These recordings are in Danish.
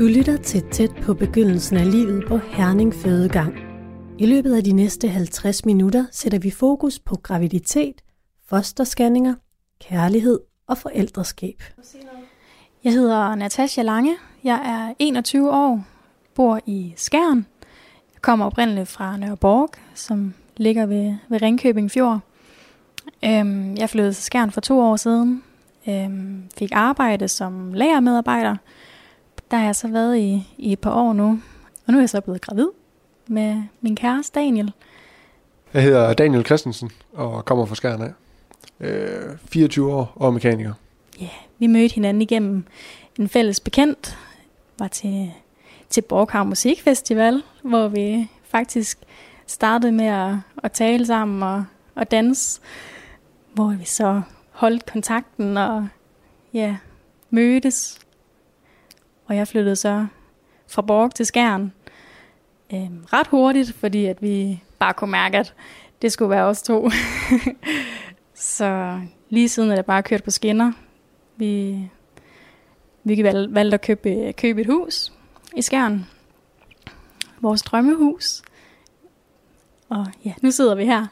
Du lytter til tæt på begyndelsen af livet på Herning Fødegang. I løbet af de næste 50 minutter sætter vi fokus på graviditet, fosterscanninger, kærlighed og forældreskab. Jeg hedder Natasha Lange. Jeg er 21 år, bor i Skjern. Jeg kommer oprindeligt fra Nørreborg, som ligger ved, ved Ringkøbing Fjord. Øhm, jeg flyttede til Skjern for to år siden. Øhm, fik arbejde som lagermedarbejder. Der har jeg så været i, i et par år nu. Og nu er jeg så blevet gravid med min kæreste Daniel. Jeg hedder Daniel Christensen og kommer fra Skjern af. Øh, 24 år og mekaniker. Ja, yeah, vi mødte hinanden igennem en fælles bekendt. Var til, til Borghavn Musikfestival, hvor vi faktisk startede med at, at tale sammen og, og danse. Hvor vi så holdt kontakten og ja, mødtes. Og jeg flyttede så fra Borg til Skjern øh, ret hurtigt, fordi at vi bare kunne mærke, at det skulle være os to. så lige siden er det bare kørt på skinner. Vi, vi valgte at købe, købe et hus i Skjern. Vores drømmehus. Og ja, nu sidder vi her.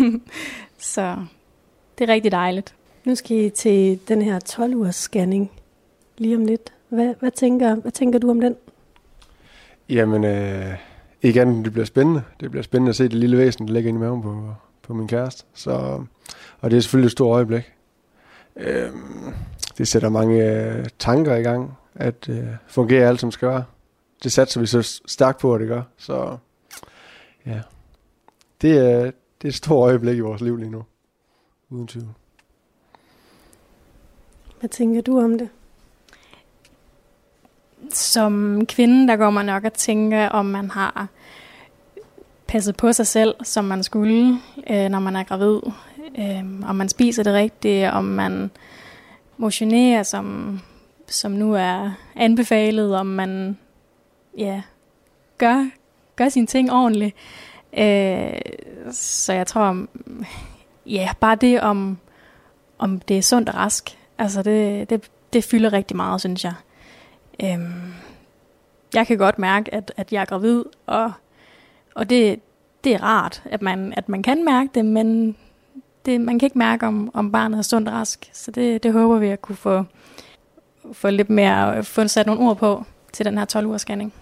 så det er rigtig dejligt. Nu skal I til den her 12-ugers scanning lige om lidt. Hvad, hvad, tænker, hvad tænker du om den? Jamen, øh, igen, det bliver spændende. Det bliver spændende at se det lille væsen, der ligger inde i maven på, på min kæreste. Så, og det er selvfølgelig et stort øjeblik. Øh, det sætter mange øh, tanker i gang, at øh, fungere alt, som skal være. Det satser vi så stærkt på, at det gør. Så ja, det er, det er et stort øjeblik i vores liv lige nu. Uden tvivl. Hvad tænker du om det? Som kvinde, der går man nok at tænke, om man har passet på sig selv, som man skulle, øh, når man er gravid. Øh, om man spiser det rigtige, om man motionerer, som, som nu er anbefalet, om man ja, gør, gør sine ting ordentligt. Øh, så jeg tror, ja, bare det om, om det er sundt og rask, altså det, det, det fylder rigtig meget, synes jeg. Øhm, jeg kan godt mærke, at, at jeg er gravid, og, og det, det er rart, at man, at man kan mærke det, men det, man kan ikke mærke, om, om barnet er sundt og rask. Så det, det håber vi at kunne få, få lidt mere, få sat nogle ord på til den her 12 ugers scanning.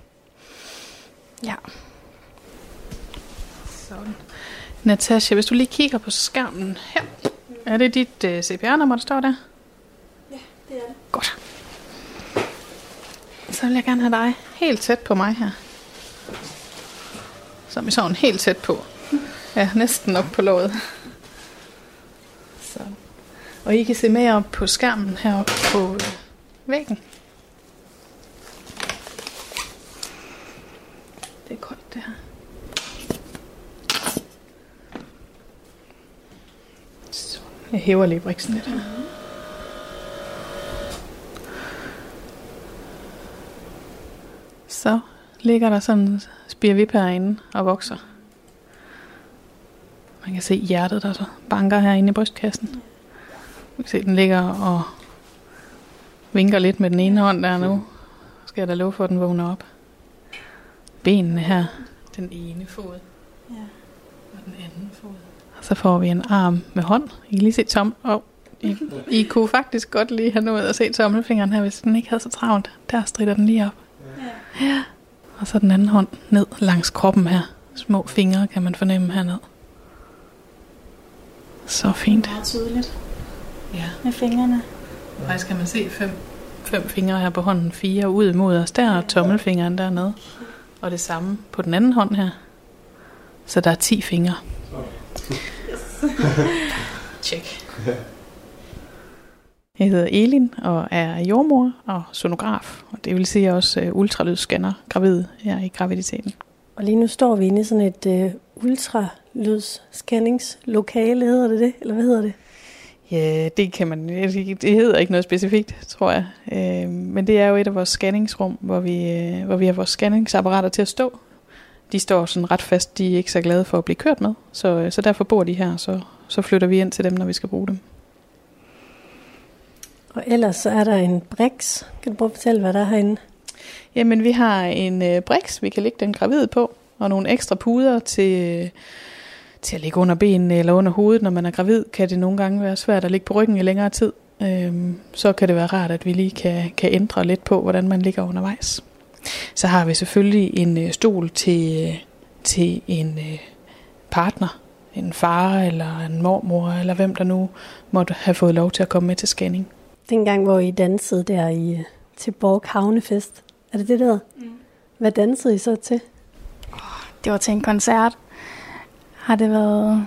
Ja. Sådan. Natasha, hvis du lige kigger på skærmen her. Er det dit uh, øh, CPR-nummer, der står der? Ja, det er det. Godt. Så vil jeg gerne have dig helt tæt på mig her. Så er vi sådan helt tæt på. Ja, næsten op på låget. Så. Og I kan se med op på skærmen heroppe på væggen. Det er koldt det her. Så. Jeg hæver lige briksen lidt her. Så ligger der sådan spirvip herinde og vokser. Man kan se hjertet, der så banker herinde i brystkassen. Man kan se, den ligger og vinker lidt med den ene hånd der nu. Skal jeg da love for, at den vågner op. Benene her. Den ene fod. Ja. Og den anden fod. Og så får vi en arm med hånd. I kan lige se tom. Oh, I, I kunne faktisk godt lige have nået at se tommelfingeren her, hvis den ikke havde så travlt. Der strider den lige op. Ja. ja. Og så den anden hånd ned langs kroppen her. Små fingre kan man fornemme herned. Så fint. Meget tydeligt. Ja. Med fingrene. Faktisk kan man se fem, fem fingre her på hånden. Fire ud mod os. Der er tommelfingeren dernede. Og det samme på den anden hånd her. Så der er 10 fingre. Yes. Check. Jeg hedder Elin og er jordmor og sonograf, og det vil sige også uh, ultralydsscanner gravid her i graviditeten. Og lige nu står vi inde i sådan et uh, ultralydsscanningslokale, hedder det det, eller hvad hedder det? Ja, det kan man, det hedder ikke noget specifikt, tror jeg. Uh, men det er jo et af vores scanningsrum, hvor vi, uh, hvor vi har vores scanningsapparater til at stå. De står sådan ret fast, de er ikke så glade for at blive kørt med, så, så derfor bor de her, så, så flytter vi ind til dem, når vi skal bruge dem. Og ellers så er der en Brix. Kan du prøve at fortælle, hvad der er herinde? Jamen, vi har en øh, brix, vi kan lægge den gravid på, og nogle ekstra puder til, øh, til at ligge under benene eller under hovedet. Når man er gravid, kan det nogle gange være svært at ligge på ryggen i længere tid. Øh, så kan det være rart, at vi lige kan, kan ændre lidt på, hvordan man ligger undervejs. Så har vi selvfølgelig en øh, stol til, øh, til en øh, partner, en far eller en mormor, eller hvem der nu måtte have fået lov til at komme med til scanning. Dengang, hvor I dansede der i, øh, til Borg Havnefest, er det det, der? Mm. Hvad dansede I så til? Det var til en koncert. Har det været...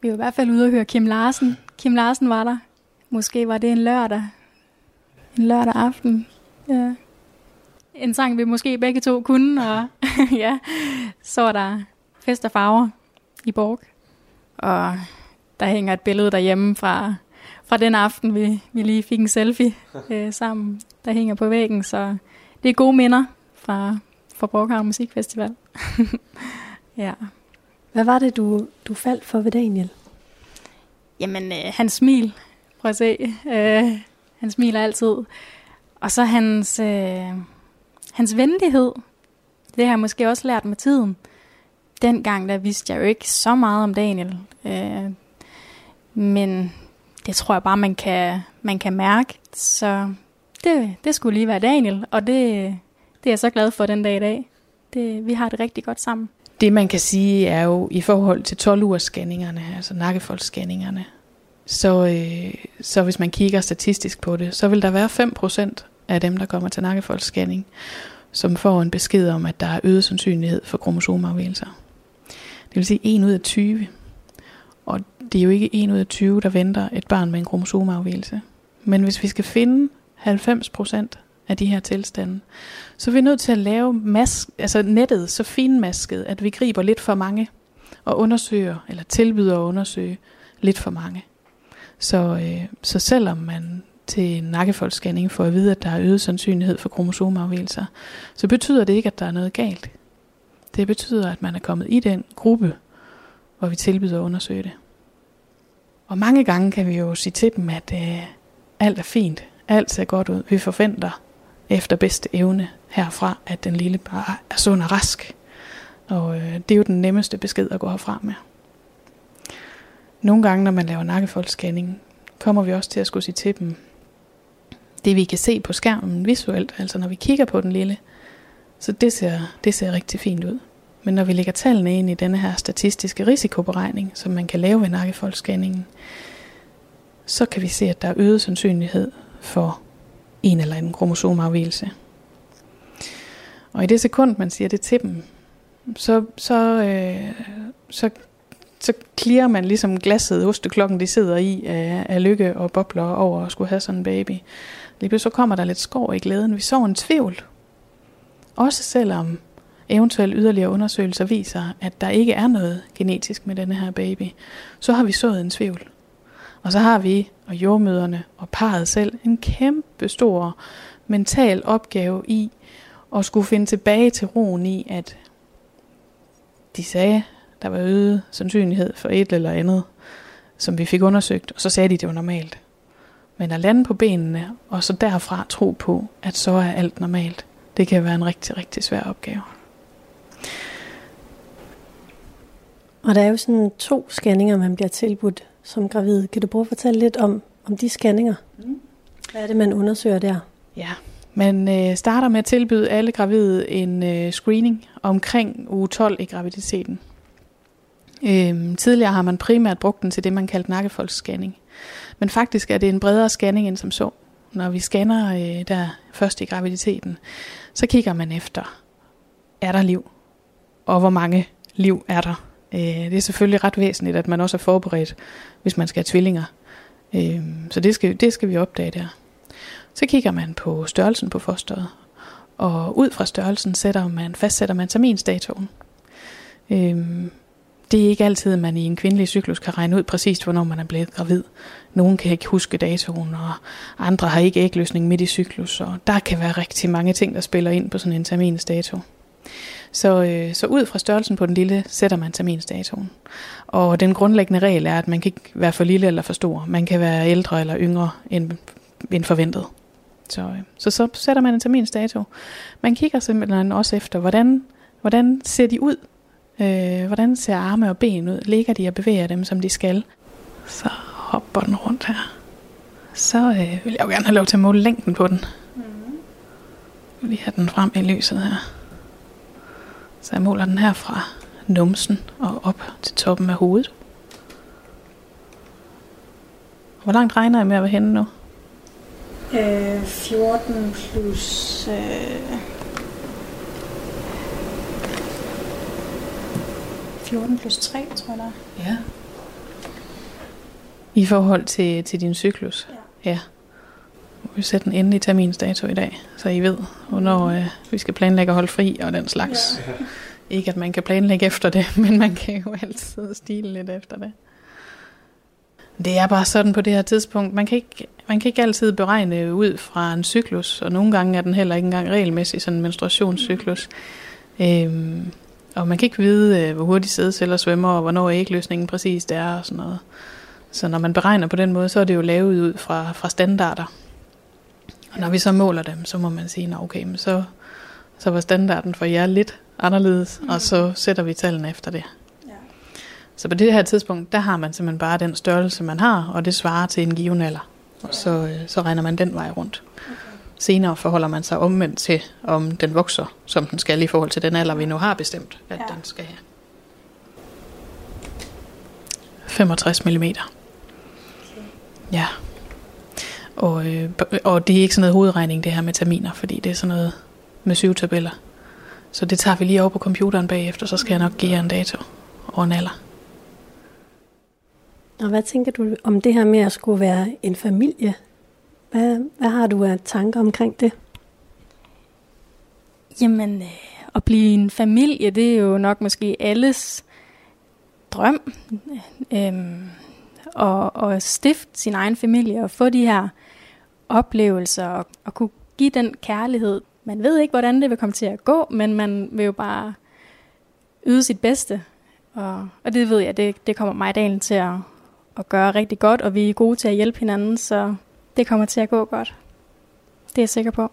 Vi var i hvert fald ude og høre Kim Larsen. Kim Larsen var der. Måske var det en lørdag. En lørdag aften. Ja. En sang, vi måske begge to kunne, og ja, så var der fest og farver i Borg. Og der hænger et billede derhjemme fra, fra den aften, vi, vi lige fik en selfie øh, sammen, der hænger på væggen. Så det er gode minder fra, fra Borghavn Musikfestival. ja. Hvad var det, du, du faldt for ved Daniel? Jamen, øh, hans smil. Prøv at se. Øh, han smiler altid. Og så hans, øh, hans venlighed. Det har jeg måske også lært med tiden. Dengang, der vidste jeg jo ikke så meget om Daniel. Øh, men det tror jeg bare, man kan, man kan mærke. Så det, det skulle lige være Daniel, og det, det er jeg så glad for den dag i dag. Det, vi har det rigtig godt sammen. Det man kan sige er jo i forhold til 12 ugers scanningerne, altså nakkefoldsscanningerne, så, øh, så hvis man kigger statistisk på det, så vil der være 5% af dem, der kommer til nakkefoldsscanning, som får en besked om, at der er øget sandsynlighed for kromosomafvigelser. Det vil sige 1 ud af 20. Det er jo ikke 1 ud af 20, der venter et barn med en kromosomafvigelse. Men hvis vi skal finde 90% af de her tilstande, så er vi nødt til at lave mask, altså nettet så finmasket, at vi griber lidt for mange og undersøger, eller tilbyder at undersøge lidt for mange. Så, øh, så selvom man til nakkefoldsscanning får at vide, at der er øget sandsynlighed for kromosomafvigelser, så betyder det ikke, at der er noget galt. Det betyder, at man er kommet i den gruppe, hvor vi tilbyder at undersøge det. Og mange gange kan vi jo sige til dem, at øh, alt er fint, alt ser godt ud. Vi forventer efter bedste evne herfra, at den lille bare er sund og rask. Og øh, det er jo den nemmeste besked at gå herfra med. Nogle gange, når man laver nakkefoldsscanning, kommer vi også til at skulle sige til dem, det vi kan se på skærmen visuelt, altså når vi kigger på den lille, så det ser, det ser rigtig fint ud. Men når vi lægger tallene ind i denne her statistiske risikoberegning, som man kan lave ved nakkefoldsscanningen, så kan vi se, at der er øget sandsynlighed for en eller anden kromosomafvielse. Og i det sekund, man siger det til dem, så, så, øh, så, så klirer man ligesom glasset, osteklokken, de sidder i af, af lykke og bobler over at skulle have sådan en baby. Lige pludselig så kommer der lidt skår i glæden. Vi så en tvivl. Også selvom eventuelle yderligere undersøgelser viser, at der ikke er noget genetisk med denne her baby, så har vi sået en tvivl. Og så har vi og jordmøderne og parret selv en kæmpe stor mental opgave i at skulle finde tilbage til roen i, at de sagde, der var øget sandsynlighed for et eller andet, som vi fik undersøgt, og så sagde de, det var normalt. Men at lande på benene, og så derfra tro på, at så er alt normalt, det kan være en rigtig, rigtig svær opgave. Og der er jo sådan to scanninger, man bliver tilbudt som gravid. Kan du prøve at fortælle lidt om, om de scanninger? Mm. Hvad er det, man undersøger der? Ja, man øh, starter med at tilbyde alle gravide en øh, screening omkring uge 12 i graviditeten. Øhm, tidligere har man primært brugt den til det, man kaldte nakkefoldsscanning. Men faktisk er det en bredere scanning end som så. Når vi scanner øh, der først i graviditeten, så kigger man efter, er der liv? Og hvor mange liv er der? Øh, det er selvfølgelig ret væsentligt, at man også er forberedt, hvis man skal have tvillinger. Øh, så det skal, det skal vi opdage der. Så kigger man på størrelsen på fosteret, og ud fra størrelsen sætter man, fastsætter man terminsdatoen. Øhm, det er ikke altid, at man i en kvindelig cyklus kan regne ud præcist, hvornår man er blevet gravid. Nogle kan ikke huske datoen, og andre har ikke ægløsning midt i cyklus, og der kan være rigtig mange ting, der spiller ind på sådan en terminsdato. Så, øh, så ud fra størrelsen på den lille, sætter man terminsdatoen. Og den grundlæggende regel er, at man kan ikke være for lille eller for stor. Man kan være ældre eller yngre end, end forventet. Så, øh, så så sætter man en terminsdato. Man kigger simpelthen også efter, hvordan, hvordan ser de ud? Øh, hvordan ser arme og ben ud? Ligger de og bevæger dem, som de skal? Så hopper den rundt her. Så øh, vil jeg jo gerne have lov til at måle længden på den. Mm. Vi har den frem i lyset her. Så jeg måler den her fra numsen og op til toppen af hovedet. Hvor langt regner jeg med at være henne nu? Øh, 14 plus... Øh, 14 plus 3, tror jeg der. Ja. I forhold til, til din cyklus? Ja. ja. Vi sætter den endelige terminsdato i dag, så I ved, hvornår øh, vi skal planlægge at holde fri og den slags. Ja. Ikke at man kan planlægge efter det, men man kan jo altid stile lidt efter det. Det er bare sådan på det her tidspunkt. Man kan ikke, man kan ikke altid beregne ud fra en cyklus, og nogle gange er den heller ikke engang regelmæssig, sådan en menstruationscyklus. Øhm, og man kan ikke vide, øh, hvor hurtigt sædceller svømmer, og hvornår ægløsningen præcis er og sådan noget. Så når man beregner på den måde, så er det jo lavet ud fra, fra standarder. Og når vi så måler dem, så må man sige, at okay, men så, så var standarden for jer lidt anderledes, mm. og så sætter vi tallene efter det. Ja. Så på det her tidspunkt, der har man simpelthen bare den størrelse, man har, og det svarer til en given alder. Og så, øh, så regner man den vej rundt. Okay. Senere forholder man sig omvendt til, om den vokser, som den skal i forhold til den alder, vi nu har bestemt, at ja. den skal have. 65 mm. Okay. Ja. Og, øh, og det er ikke sådan noget hovedregning, det her med terminer, fordi det er sådan noget med syv tabeller. Så det tager vi lige over på computeren bagefter, så skal jeg nok give jer en dato og en alder. Og hvad tænker du om det her med at skulle være en familie? Hvad, hvad har du af tanker omkring det? Jamen, øh, at blive en familie, det er jo nok måske alles drøm. Øhm, og, og stifte sin egen familie og få de her oplevelser og, og kunne give den kærlighed. Man ved ikke, hvordan det vil komme til at gå, men man vil jo bare yde sit bedste. Og, og det ved jeg, det, det kommer mig dagen til at, at gøre rigtig godt, og vi er gode til at hjælpe hinanden, så det kommer til at gå godt. Det er jeg sikker på.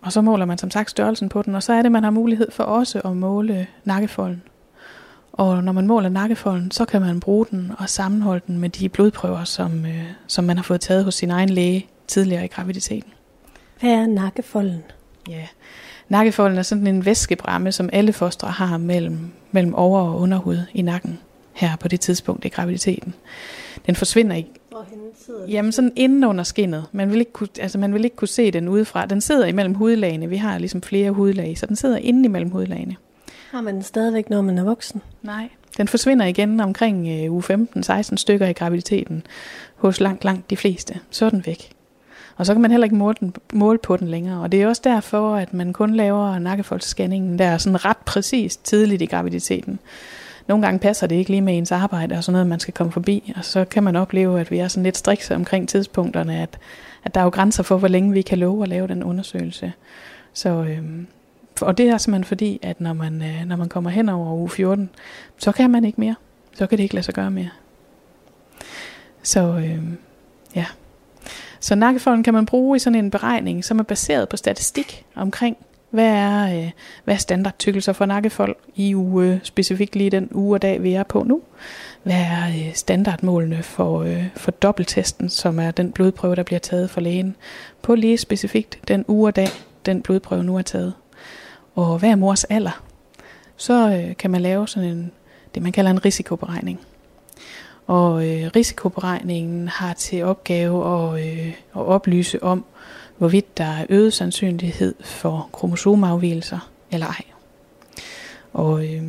Og så måler man som sagt størrelsen på den, og så er det, man har mulighed for også at måle nakkefolden. Og når man måler nakkefolden, så kan man bruge den og sammenholde den med de blodprøver, som, øh, som man har fået taget hos sin egen læge tidligere i graviditeten. Hvad er nakkefolden? Ja, nakkefolden er sådan en væskebræmme, som alle fostre har mellem, mellem over- og underhud i nakken her på det tidspunkt i graviditeten. Den forsvinder ikke. Jamen sådan inden under skinnet. Man vil, ikke kunne, altså man vil ikke kunne se den udefra. Den sidder imellem hudlagene. Vi har ligesom flere hudlag, så den sidder inde imellem hudlagene. Har man den stadigvæk, når man er voksen? Nej, den forsvinder igen omkring øh, uge 15-16 stykker i graviditeten hos langt, langt de fleste. Så er den væk. Og så kan man heller ikke måle, den, måle på den længere. Og det er også derfor, at man kun laver nakkefoldsscanningen der sådan ret præcist tidligt i graviditeten. Nogle gange passer det ikke lige med ens arbejde og sådan noget, man skal komme forbi. Og så kan man opleve, at vi er sådan lidt strikse omkring tidspunkterne, at, at der er jo grænser for, hvor længe vi kan love at lave den undersøgelse. Så, øhm, og det er simpelthen fordi, at når man, øh, når man kommer hen over uge 14, så kan man ikke mere. Så kan det ikke lade sig gøre mere. Så øh, ja. Så nakkefolden kan man bruge i sådan en beregning, som er baseret på statistik omkring, hvad er, øh, hvad er standardtykkelser for nakkefold i uge, specifikt lige den uge og dag, vi er på nu. Hvad er øh, standardmålene for, øh, for dobbelttesten, som er den blodprøve, der bliver taget for lægen, på lige specifikt den uge og dag, den blodprøve nu er taget og hver mors alder, så øh, kan man lave sådan en, det man kalder en risikoberegning. Og øh, risikoberegningen har til opgave at, øh, at oplyse om, hvorvidt der er øget sandsynlighed for kromosomafvielser eller ej. Og øh,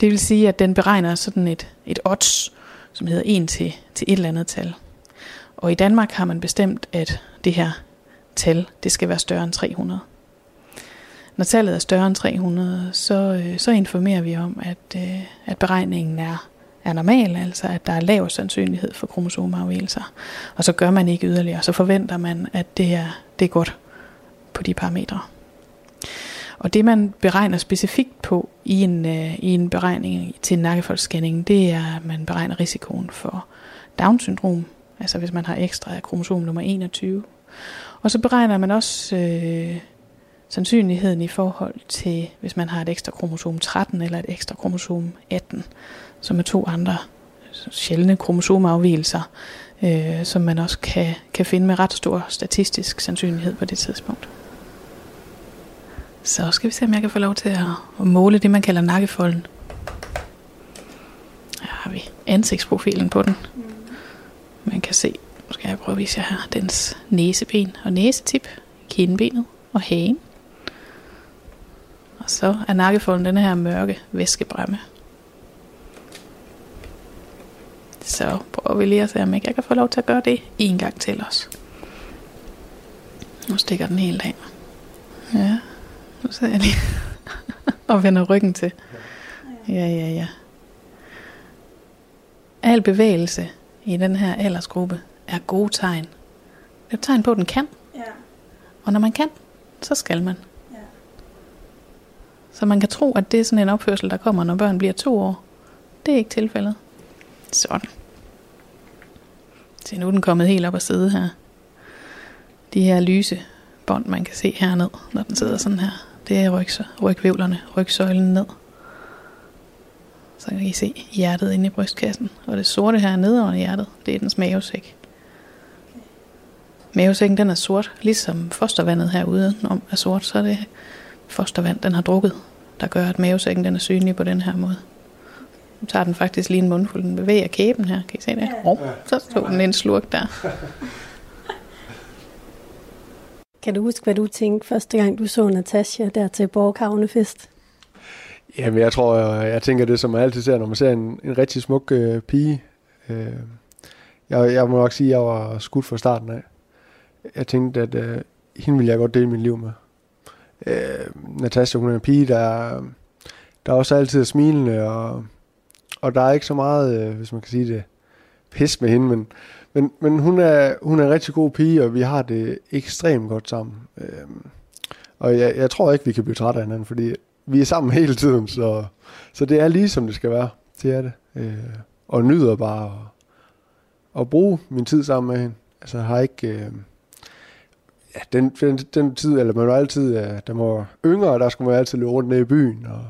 det vil sige, at den beregner sådan et, et odds, som hedder 1 til, til et eller andet tal. Og i Danmark har man bestemt, at det her tal, det skal være større end 300. Når tallet er større end 300, så, øh, så informerer vi om, at, øh, at beregningen er, er normal, altså at der er lav sandsynlighed for kromosomafvielser. Og så gør man ikke yderligere, så forventer man, at det er, det er godt på de parametre. Og det man beregner specifikt på i en, øh, i en beregning til en nakkefoldsscanning, det er, at man beregner risikoen for Down-syndrom, altså hvis man har ekstra af kromosom nummer 21, Og så beregner man også øh, sandsynligheden i forhold til, hvis man har et ekstra kromosom 13 eller et ekstra kromosom 18, som er to andre sjældne kromosomafvielser, øh, som man også kan, kan finde med ret stor statistisk sandsynlighed på det tidspunkt. Så skal vi se, om jeg kan få lov til at, at måle det, man kalder nakkefolden. Her har vi ansigtsprofilen på den. Man kan se, nu skal jeg prøve at vise jer her, dens næseben og næsetip, kindbenet og hagen. Så er nakkefolden denne her mørke væskebræmme. Så prøver vi lige at se, om jeg kan få lov til at gøre det en gang til os. Nu stikker den helt af. Ja, nu sidder jeg lige og vender ryggen til. Ja, ja, ja. Al bevægelse i den her aldersgruppe er gode tegn. Det er et tegn på, at den kan. Ja. Og når man kan, så skal man. Så man kan tro, at det er sådan en opførsel, der kommer, når børn bliver to år. Det er ikke tilfældet. Sådan. Se, nu er den kommet helt op og sidde her. De her lyse bånd, man kan se herned, når den sidder sådan her. Det er ryg, rygvævlerne, rygsøjlen ned. Så kan I se hjertet inde i brystkassen. Og det sorte her nede under hjertet, det er dens mavesæk. Mavesækken den er sort, ligesom fostervandet herude om er sort, så er det fostervand, den har drukket, der gør, at mavesækken den er synlig på den her måde. Nu tager den faktisk lige en mundfuld. Den bevæger kæben her. Kan I se det? Oh, så stod den en slurk der. Kan du huske, hvad du tænkte første gang, du så Natasha der til Borghavnefest? Jamen, jeg tror, jeg, jeg tænker det, som man altid ser, når man ser en, en rigtig smuk øh, pige. Øh, jeg, jeg må nok sige, at jeg var skudt fra starten af. Jeg tænkte, at øh, hende ville jeg godt dele mit liv med. Øh, Natasha, hun er en pige, der, der også altid er smilende, og, og der er ikke så meget, øh, hvis man kan sige det, pis med hende, men, men, men hun, er, hun er en rigtig god pige, og vi har det ekstremt godt sammen. Øh, og jeg, jeg tror ikke, vi kan blive trætte af hinanden, fordi vi er sammen hele tiden, så, så det er lige som det skal være. Det er det. Øh, og nyder bare at, at bruge min tid sammen med hende. Altså har ikke... Øh, ja, den, den, den tid, eller man var altid, ja, der var yngre, der skulle man altid løbe rundt ned i byen, og,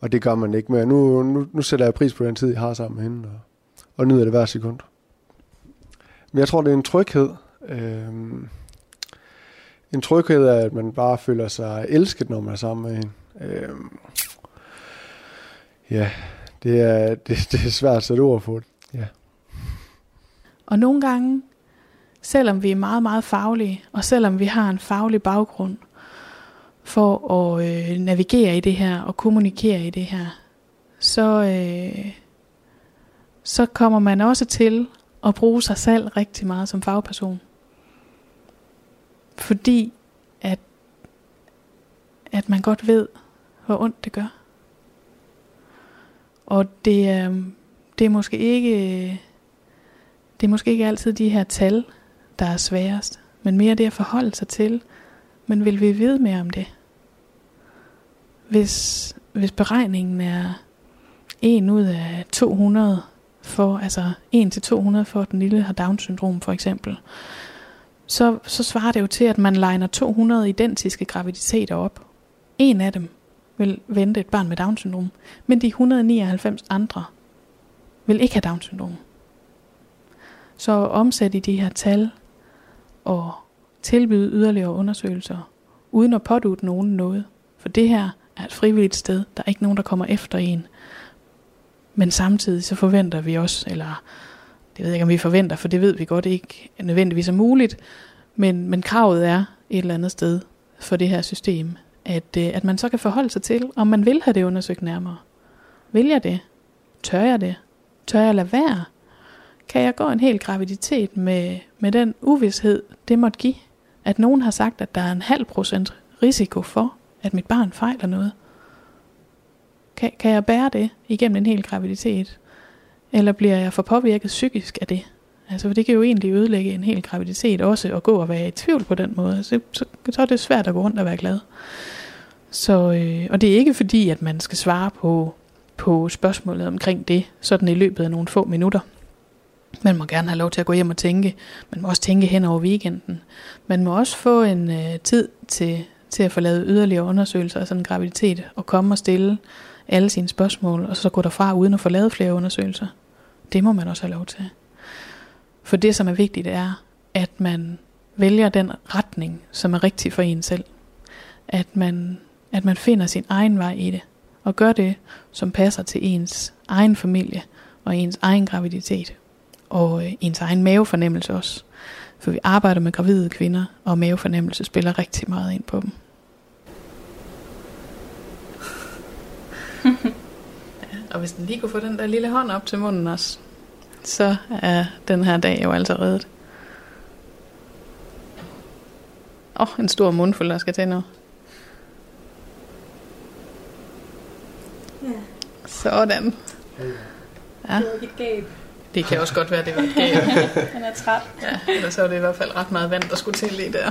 og det gør man ikke mere. Nu, nu, nu sætter jeg pris på den tid, jeg har sammen med hende, og, og nyder det hver sekund. Men jeg tror, det er en tryghed. Øh, en tryghed er, at man bare føler sig elsket, når man er sammen med hende. Øhm, ja, det er, det, det er svært at sætte ord på. Ja. Og nogle gange, selvom vi er meget, meget faglige, og selvom vi har en faglig baggrund for at øh, navigere i det her og kommunikere i det her, så, øh, så kommer man også til at bruge sig selv rigtig meget som fagperson. Fordi at, at man godt ved, hvor ondt det gør. Og det er, det er måske ikke det er måske ikke altid de her tal, der er sværest, men mere det at forholde sig til, men vil vi vide mere om det? Hvis, hvis beregningen er 1 ud af 200 for, altså 1 til 200 for, at den lille har Down-syndrom for eksempel, så, så svarer det jo til, at man legner 200 identiske graviditeter op. En af dem vil vente et barn med Down-syndrom, men de 199 andre vil ikke have Down-syndrom. Så omsæt i de her tal og tilbyde yderligere undersøgelser, uden at pådute nogen noget. For det her er et frivilligt sted. Der er ikke nogen, der kommer efter en. Men samtidig så forventer vi også, eller det ved jeg ikke, om vi forventer, for det ved vi godt ikke nødvendigvis er muligt, men, men kravet er et eller andet sted for det her system, at, øh, at man så kan forholde sig til, om man vil have det undersøgt nærmere. Vil jeg det? Tør jeg det? Tør jeg lade være? Kan jeg gå en hel graviditet med, med den uvidshed, det måtte give? At nogen har sagt, at der er en halv procent risiko for, at mit barn fejler noget. Kan, kan jeg bære det igennem en hel graviditet? Eller bliver jeg for påvirket psykisk af det? Altså, for det kan jo egentlig ødelægge en hel graviditet også, at gå og være i tvivl på den måde. Så, så, så er det svært at gå rundt og være glad. Så, øh, og det er ikke fordi, at man skal svare på, på spørgsmålet omkring det, sådan i løbet af nogle få minutter. Man må gerne have lov til at gå hjem og tænke. Man må også tænke hen over weekenden. Man må også få en øh, tid til, til at få lavet yderligere undersøgelser af sådan en graviditet, og komme og stille alle sine spørgsmål, og så gå derfra uden at få lavet flere undersøgelser. Det må man også have lov til. For det, som er vigtigt, er, at man vælger den retning, som er rigtig for en selv. At man, at man finder sin egen vej i det, og gør det, som passer til ens egen familie og ens egen graviditet, og øh, ens egen mavefornemmelse også. For vi arbejder med gravide kvinder, og mavefornemmelse spiller rigtig meget ind på dem. ja, og hvis den lige kunne få den der lille hånd op til munden også, så er den her dag jo altså reddet. Åh, oh, en stor mundfuld, der skal til nu. Ja. Sådan. Ja. Det var et gab. Det kan også godt være, det var et gab. Han er træt. Ja, ellers så var det i hvert fald ret meget vand, der skulle til lige der.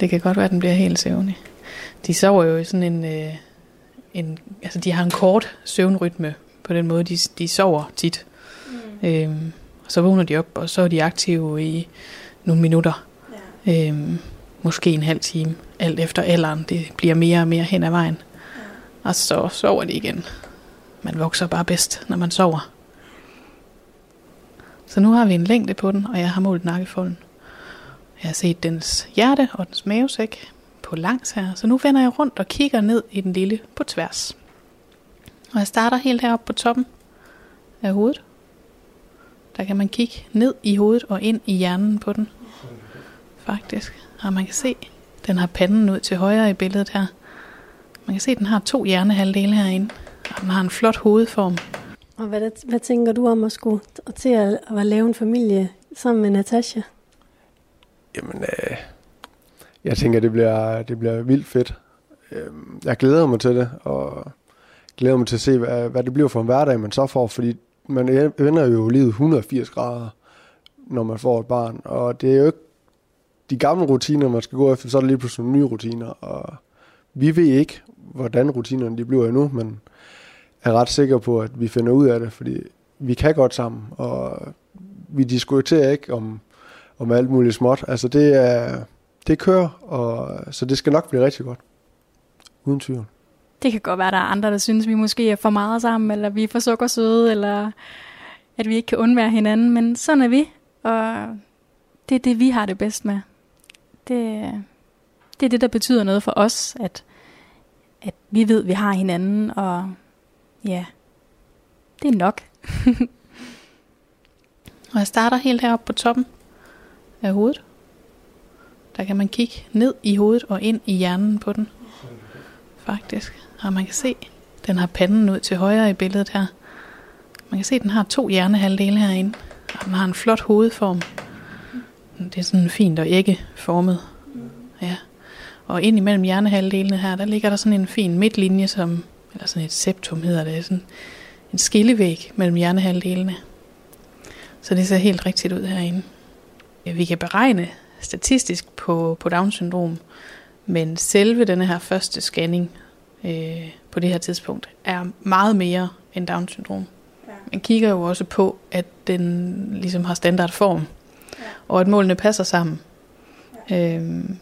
Det kan godt være, at den bliver helt søvnig. De sover jo i sådan en, øh, en... Altså, de har en kort søvnrytme på den måde. De, de sover tit. Mm. Øhm, og så vågner de op, og så er de aktive i nogle minutter. Ja. Øhm, måske en halv time. Alt efter alderen. Det bliver mere og mere hen ad vejen. Ja. Og så sover de igen. Man vokser bare bedst, når man sover. Så nu har vi en længde på den, og jeg har målt nakkefolden. Jeg har set dens hjerte og dens mavesæk på langs her, så nu vender jeg rundt og kigger ned i den lille på tværs. Og jeg starter helt heroppe på toppen af hovedet. Der kan man kigge ned i hovedet og ind i hjernen på den. Faktisk. Og man kan se, den har panden ud til højre i billedet her. Man kan se, at den har to hjernehalvdele herinde. Og den har en flot hovedform. Og hvad, hvad tænker du om at skulle til at, at lave en familie sammen med Natasha? Jamen, øh, jeg tænker, det bliver, det bliver vildt fedt. Øhm, jeg glæder mig til det, og glæder mig til at se, hvad, hvad det bliver for en hverdag, man så får, fordi man e-, vender jo livet 180 grader, når man får et barn, og det er jo ikke de gamle rutiner, man skal gå efter, så er det lige pludselig nye rutiner, og vi ved ikke, hvordan rutinerne de bliver endnu, men er ret sikker på, at vi finder ud af det, fordi vi kan godt sammen, og vi diskuterer ikke om, om alt muligt småt. Altså det er, det kører, og, så det skal nok blive rigtig godt. Uden tvivl. Det kan godt være, at der er andre, der synes, vi måske er for meget sammen, eller vi er for sukkersøde, eller at vi ikke kan undvære hinanden, men sådan er vi, og det er det, vi har det bedst med. Det, det er det, der betyder noget for os, at, at vi ved, at vi har hinanden, og ja, det er nok. og jeg starter helt heroppe på toppen af hovedet. Der kan man kigge ned i hovedet og ind i hjernen på den. Faktisk. Og man kan se, den har panden ud til højre i billedet her. Man kan se, at den har to hjernehalvdele herinde. Og den har en flot hovedform. Det er sådan fint og ikke formet. Ja. Og ind imellem hjernehalvdelene her, der ligger der sådan en fin midtlinje, som, eller sådan et septum hedder det, sådan en skillevæg mellem hjernehalvdelene. Så det ser helt rigtigt ud herinde. Ja, vi kan beregne statistisk på, på Down-syndrom, men selve denne her første scanning øh, på det her tidspunkt er meget mere end Down-syndrom. Ja. Man kigger jo også på, at den ligesom har standardform, ja. og at målene passer sammen. Ja. Øhm,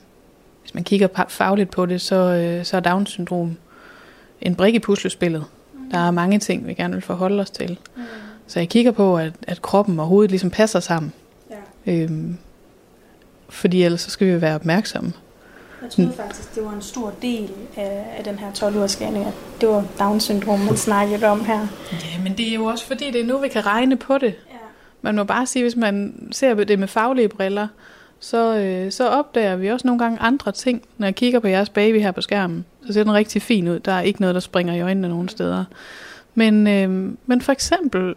hvis man kigger fagligt på det, så, øh, så er Down-syndrom en brik i puslespillet. Mm. Der er mange ting, vi gerne vil forholde os til. Mm. Så jeg kigger på, at, at kroppen og hovedet ligesom passer sammen. Ja. Øhm, fordi ellers så skal vi være opmærksomme. Jeg troede faktisk, det var en stor del af, af den her 12-ugers scanning, at det var Down-syndrom, man snakkede om her. Ja, men det er jo også fordi, det er nu, vi kan regne på det. Ja. Man må bare sige, hvis man ser det med faglige briller, så, øh, så opdager vi også nogle gange andre ting. Når jeg kigger på jeres baby her på skærmen, så ser den rigtig fin ud. Der er ikke noget, der springer i øjnene nogen steder. Men, øh, men for eksempel,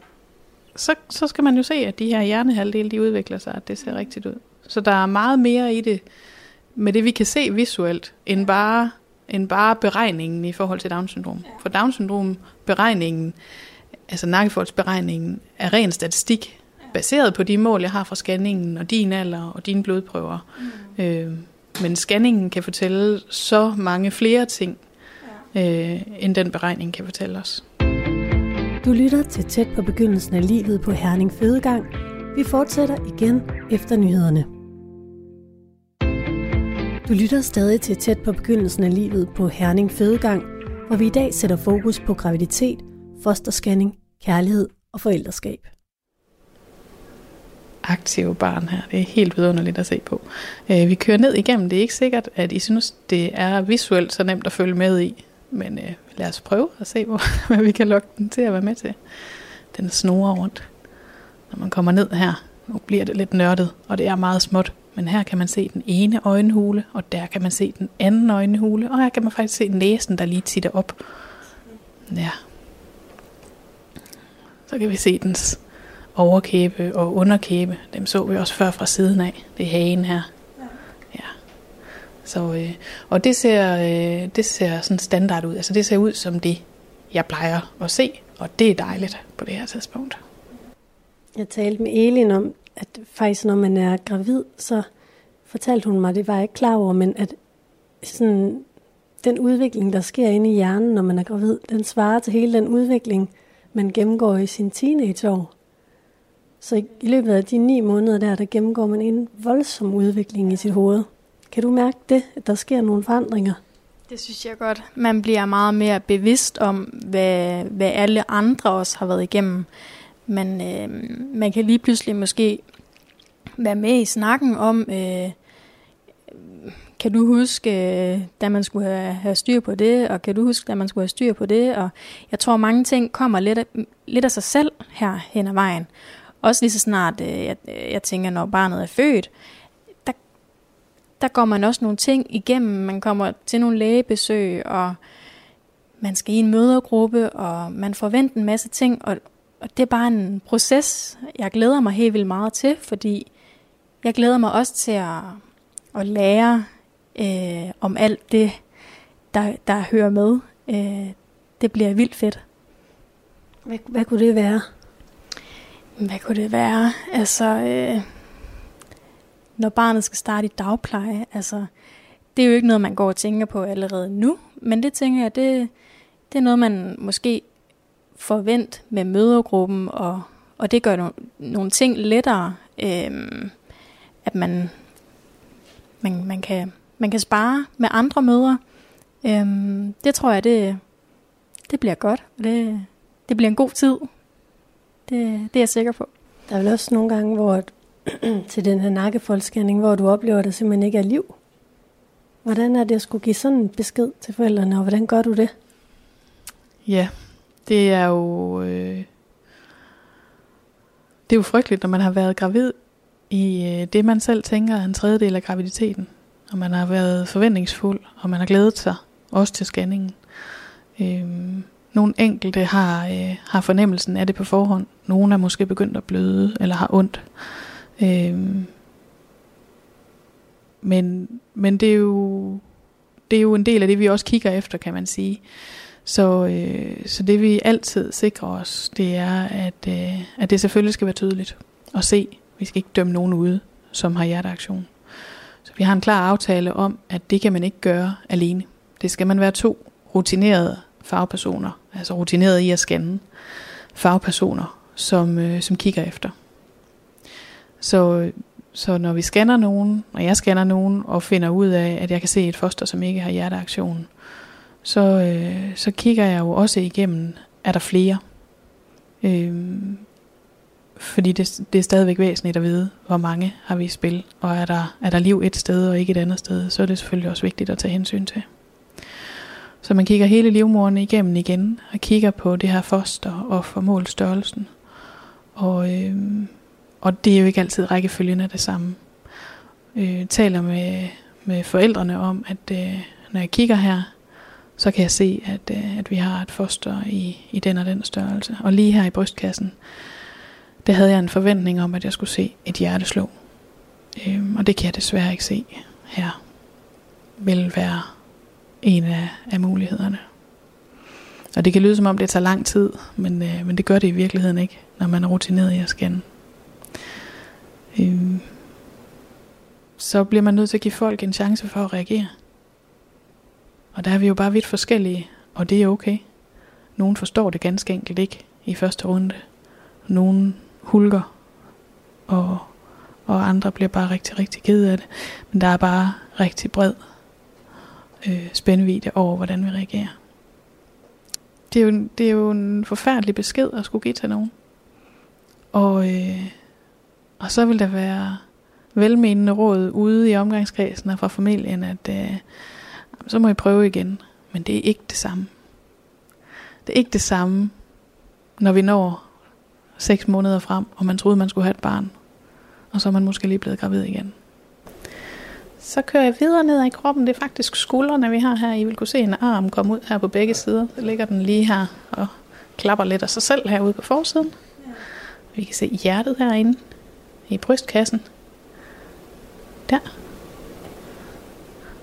så, så skal man jo se, at de her hjernehalvdele, de udvikler sig, at det ser rigtigt ud. Så der er meget mere i det, med det vi kan se visuelt, end bare, end bare beregningen i forhold til Down-syndrom. For Down-syndrom, beregningen, altså nakkefoldsberegningen, er ren statistik, baseret på de mål, jeg har fra scanningen, og din alder og dine blodprøver. Mm. Øh, men scanningen kan fortælle så mange flere ting, øh, end den beregning kan fortælle os. Du lytter til tæt på begyndelsen af livet på Herning Fødegang. Vi fortsætter igen efter nyhederne. Du lytter stadig til tæt på begyndelsen af livet på Herning Fødegang, hvor vi i dag sætter fokus på graviditet, fosterscanning, kærlighed og forældreskab. Aktive barn her, det er helt vidunderligt at se på. Øh, vi kører ned igennem, det er ikke sikkert, at I synes, det er visuelt så nemt at følge med i, men øh, lad os prøve at se, hvor, hvad vi kan lokke den til at være med til. Den snorer rundt. Når man kommer ned her, nu bliver det lidt nørdet, og det er meget småt. Men her kan man se den ene øjenhule, og der kan man se den anden øjenhule, og her kan man faktisk se næsen, der lige titter op. Ja. Så kan vi se dens overkæbe og underkæbe. Dem så vi også før fra siden af. Det er hagen her. Ja. Så, øh, og det ser, øh, det ser sådan standard ud. Altså det ser ud som det, jeg plejer at se, og det er dejligt på det her tidspunkt. Jeg talte med Elin om, at faktisk når man er gravid, så fortalte hun mig, det var jeg ikke klar over, men at sådan, den udvikling, der sker inde i hjernen, når man er gravid, den svarer til hele den udvikling, man gennemgår i sin teenageår. Så i, løbet af de ni måneder der, der gennemgår man en voldsom udvikling i sit hoved. Kan du mærke det, at der sker nogle forandringer? Det synes jeg godt. Man bliver meget mere bevidst om, hvad, hvad alle andre også har været igennem. Man, øh, man kan lige pludselig måske være med i snakken om, øh, kan du huske, øh, da man skulle have, have styr på det, og kan du huske, da man skulle have styr på det, og jeg tror, mange ting kommer lidt af, lidt af sig selv her hen ad vejen. Også lige så snart, øh, jeg, øh, jeg tænker, når barnet er født, der, der går man også nogle ting igennem. Man kommer til nogle lægebesøg, og man skal i en mødergruppe, og man forventer en masse ting, og, og det er bare en proces, jeg glæder mig helt vildt meget til, fordi jeg glæder mig også til at, at lære øh, om alt det, der, der hører med. Øh, det bliver vildt fedt. Hvad, hvad kunne det være? Hvad kunne det være? Altså, øh, når barnet skal starte i dagpleje, altså, det er jo ikke noget, man går og tænker på allerede nu, men det tænker jeg, det, det er noget, man måske forvent med mødergruppen, og, og det gør no, nogle ting lettere, øh, at man, man, man, kan, man kan spare med andre møder. Øh, det tror jeg, det, det bliver godt, og det, det bliver en god tid. Det, det er jeg sikker på. Der er vel også nogle gange, hvor til den her nakkefoldsscanning, hvor du oplever, at der simpelthen ikke er liv. Hvordan er det at skulle give sådan en besked til forældrene, og hvordan gør du det? Ja, det er jo... Øh, det er jo frygteligt, når man har været gravid i øh, det, man selv tænker er en tredjedel af graviditeten. Og man har været forventningsfuld, og man har glædet sig også til scanningen. Øh, nogle enkelte har, øh, har fornemmelsen af det på forhånd. Nogle er måske begyndt at bløde eller har ondt. Øh, men men det, er jo, det er jo en del af det, vi også kigger efter, kan man sige. Så, øh, så det vi altid sikrer os, det er, at, øh, at det selvfølgelig skal være tydeligt at se. Vi skal ikke dømme nogen ude, som har hjerteaktion. Så vi har en klar aftale om, at det kan man ikke gøre alene. Det skal man være to rutinerede fagpersoner, altså rutineret i at scanne fagpersoner, som, øh, som kigger efter. Så, så når vi scanner nogen, og jeg scanner nogen, og finder ud af, at jeg kan se et foster, som ikke har hjerteaktion, så, øh, så kigger jeg jo også igennem, er der flere? Øh, fordi det, det er stadigvæk væsentligt at vide, hvor mange har vi i spil, og er der, er der liv et sted og ikke et andet sted, så er det selvfølgelig også vigtigt at tage hensyn til. Så man kigger hele livmoderen igennem igen, og kigger på det her foster og formål størrelsen. Og, øh, og det er jo ikke altid rækkefølgen af det samme. Øh, taler med, med forældrene om, at øh, når jeg kigger her, så kan jeg se, at, øh, at vi har et foster i, i den og den størrelse. Og lige her i brystkassen, der havde jeg en forventning om, at jeg skulle se et hjerteslå. Øh, og det kan jeg desværre ikke se her. Vil være en af, af mulighederne. Og det kan lyde som om det tager lang tid, men, øh, men det gør det i virkeligheden ikke, når man er rutineret i at scanne. Øh, så bliver man nødt til at give folk en chance for at reagere. Og der er vi jo bare vidt forskellige, og det er okay. Nogen forstår det ganske enkelt ikke i første runde. Nogen hulker, og, og andre bliver bare rigtig, rigtig ked af det. Men der er bare rigtig bred øh, spændvidde over, hvordan vi reagerer. Det er, jo, det er jo en forfærdelig besked at skulle give til nogen. Og, øh, og så vil der være velmenende råd ude i omgangskredsen og fra familien, at øh, så må I prøve igen. Men det er ikke det samme. Det er ikke det samme, når vi når seks måneder frem, og man troede, man skulle have et barn. Og så er man måske lige blevet gravid igen. Så kører jeg videre ned i kroppen. Det er faktisk skuldrene, vi har her. I vil kunne se en arm komme ud her på begge sider. Så ligger den lige her og klapper lidt af sig selv herude på forsiden. Vi kan se hjertet herinde i brystkassen. Der.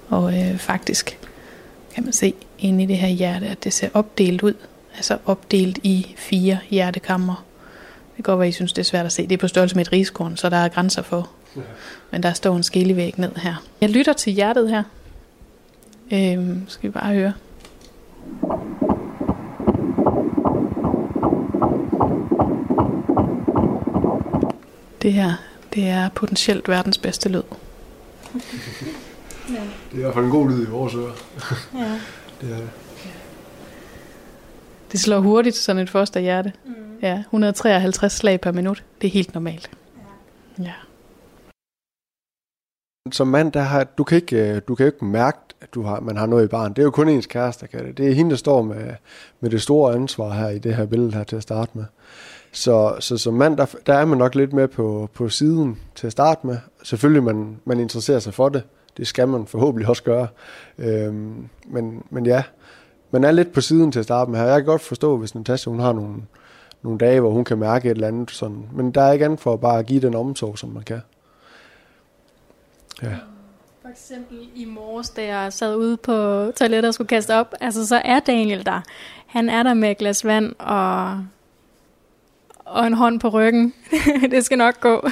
Og øh, faktisk kan man se inde i det her hjerte, at det ser opdelt ud. Altså opdelt i fire hjertekammer. Det går, være, I synes, det er svært at se. Det er på størrelse med et riskorn, så der er grænser for. Men der står en skillevæg ned her. Jeg lytter til hjertet her. Øhm, skal vi bare høre. Det her, det er potentielt verdens bedste lyd. Ja. Det er i hvert fald en god lyd i vores ører. Ja. det er det. Det slår hurtigt, sådan et fosterhjerte. Mm. Ja, 153 slag per minut. Det er helt normalt. Ja. ja. Som mand, der har, du, kan ikke, øh, du kan ikke mærke, at du har, man har noget i barn. Det er jo kun ens kæreste, der kan det. Det er hende, der står med, med det store ansvar her i det her billede her til at starte med. Så, så som mand, der, der er man nok lidt med på, på siden til at starte med. Selvfølgelig, man, man interesserer sig for det. Det skal man forhåbentlig også gøre. Øhm, men, men ja, man er lidt på siden til at starte med her. Jeg kan godt forstå, hvis Natasha hun har nogle, nogle dage, hvor hun kan mærke et eller andet. Sådan. Men der er ikke andet for at bare give den omsorg, som man kan. Ja. For eksempel i morges, da jeg sad ude på toilettet og skulle kaste op, altså så er Daniel der. Han er der med et glas vand og, og en hånd på ryggen. det skal nok gå.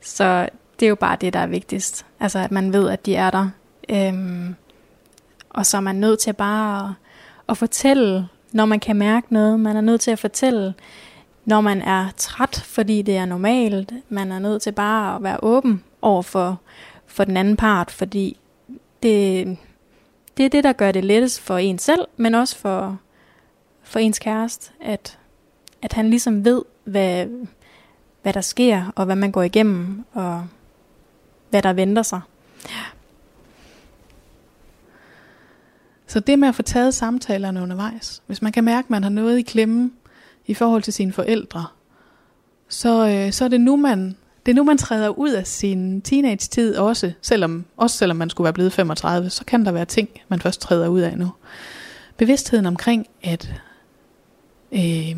Så det er jo bare det, der er vigtigst. Altså, at man ved, at de er der. Øhm, og så er man nødt til bare at, at fortælle, når man kan mærke noget. Man er nødt til at fortælle, når man er træt, fordi det er normalt. Man er nødt til bare at være åben over for, for den anden part, fordi det, det er det, der gør det lettest for en selv, men også for, for ens kæreste, at, at han ligesom ved, hvad, hvad der sker, og hvad man går igennem, og hvad der venter sig. Så det med at få taget samtalerne undervejs, hvis man kan mærke, at man har noget i klemme i forhold til sine forældre, så, øh, så er det nu, man det er nu, man træder ud af sin teenage-tid også, selvom, også selvom man skulle være blevet 35, så kan der være ting, man først træder ud af nu. Bevidstheden omkring, at, øh,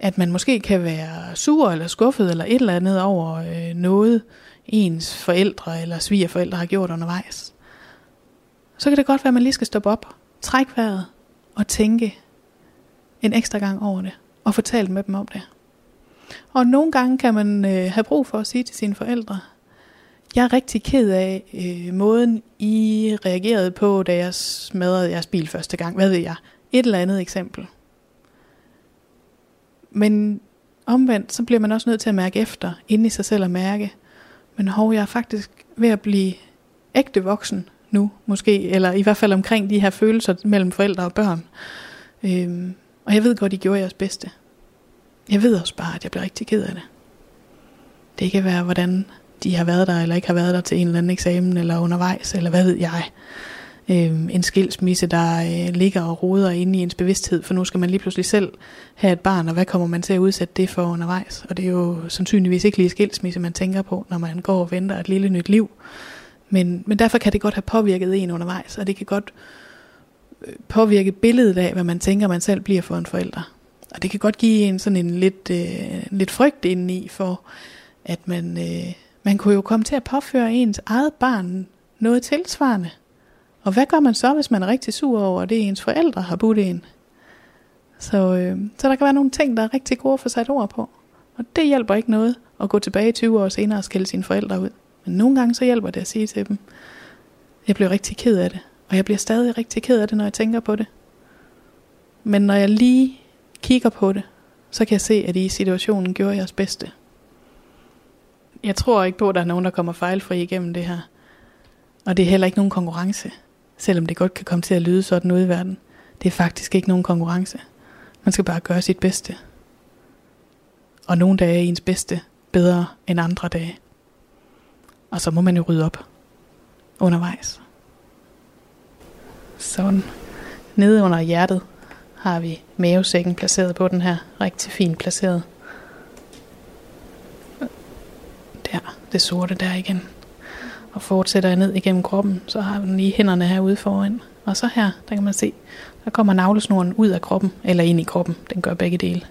at man måske kan være sur eller skuffet eller et eller andet over øh, noget, ens forældre eller svigerforældre har gjort undervejs. Så kan det godt være, at man lige skal stoppe op, trække vejret og tænke en ekstra gang over det, og fortælle med dem om det. Og nogle gange kan man øh, have brug for at sige til sine forældre, jeg er rigtig ked af øh, måden, I reagerede på, da jeg smadrede jeres bil første gang. Hvad ved jeg? Et eller andet eksempel. Men omvendt, så bliver man også nødt til at mærke efter, inde i sig selv at mærke, men hov, jeg er faktisk ved at blive ægte voksen nu, måske, eller i hvert fald omkring de her følelser mellem forældre og børn. Øhm, og jeg ved godt, I gjorde jeres bedste. Jeg ved også bare, at jeg bliver rigtig ked af det. Det kan være, hvordan de har været der, eller ikke har været der til en eller anden eksamen, eller undervejs, eller hvad ved jeg. Øhm, en skilsmisse, der øh, ligger og roder inde i ens bevidsthed, for nu skal man lige pludselig selv have et barn, og hvad kommer man til at udsætte det for undervejs? Og det er jo sandsynligvis ikke lige skilsmisse, man tænker på, når man går og venter et lille nyt liv. Men, men derfor kan det godt have påvirket en undervejs, og det kan godt øh, påvirke billedet af, hvad man tænker, man selv bliver for en forælder. Og det kan godt give en sådan en lidt, øh, lidt frygt indeni for, at man, øh, man kunne jo komme til at påføre ens eget barn noget tilsvarende. Og hvad gør man så, hvis man er rigtig sur over, at det ens forældre har budt en? Så, øh, så der kan være nogle ting, der er rigtig gode at få sat ord på. Og det hjælper ikke noget at gå tilbage 20 år senere og skælde sine forældre ud. Men nogle gange så hjælper det at sige til dem, jeg blev rigtig ked af det. Og jeg bliver stadig rigtig ked af det, når jeg tænker på det. Men når jeg lige kigger på det, så kan jeg se, at I i situationen gjorde jeres bedste. Jeg tror ikke på, at der er nogen, der kommer fejlfri igennem det her. Og det er heller ikke nogen konkurrence, selvom det godt kan komme til at lyde sådan ude i verden. Det er faktisk ikke nogen konkurrence. Man skal bare gøre sit bedste. Og nogle dage er ens bedste bedre end andre dage. Og så må man jo rydde op undervejs. Sådan. Nede under hjertet har vi mavesækken placeret på den her. Rigtig fint placeret. Der, det sorte der igen. Og fortsætter jeg ned igennem kroppen, så har vi lige hænderne herude foran. Og så her, der kan man se, der kommer navlesnoren ud af kroppen, eller ind i kroppen. Den gør begge dele.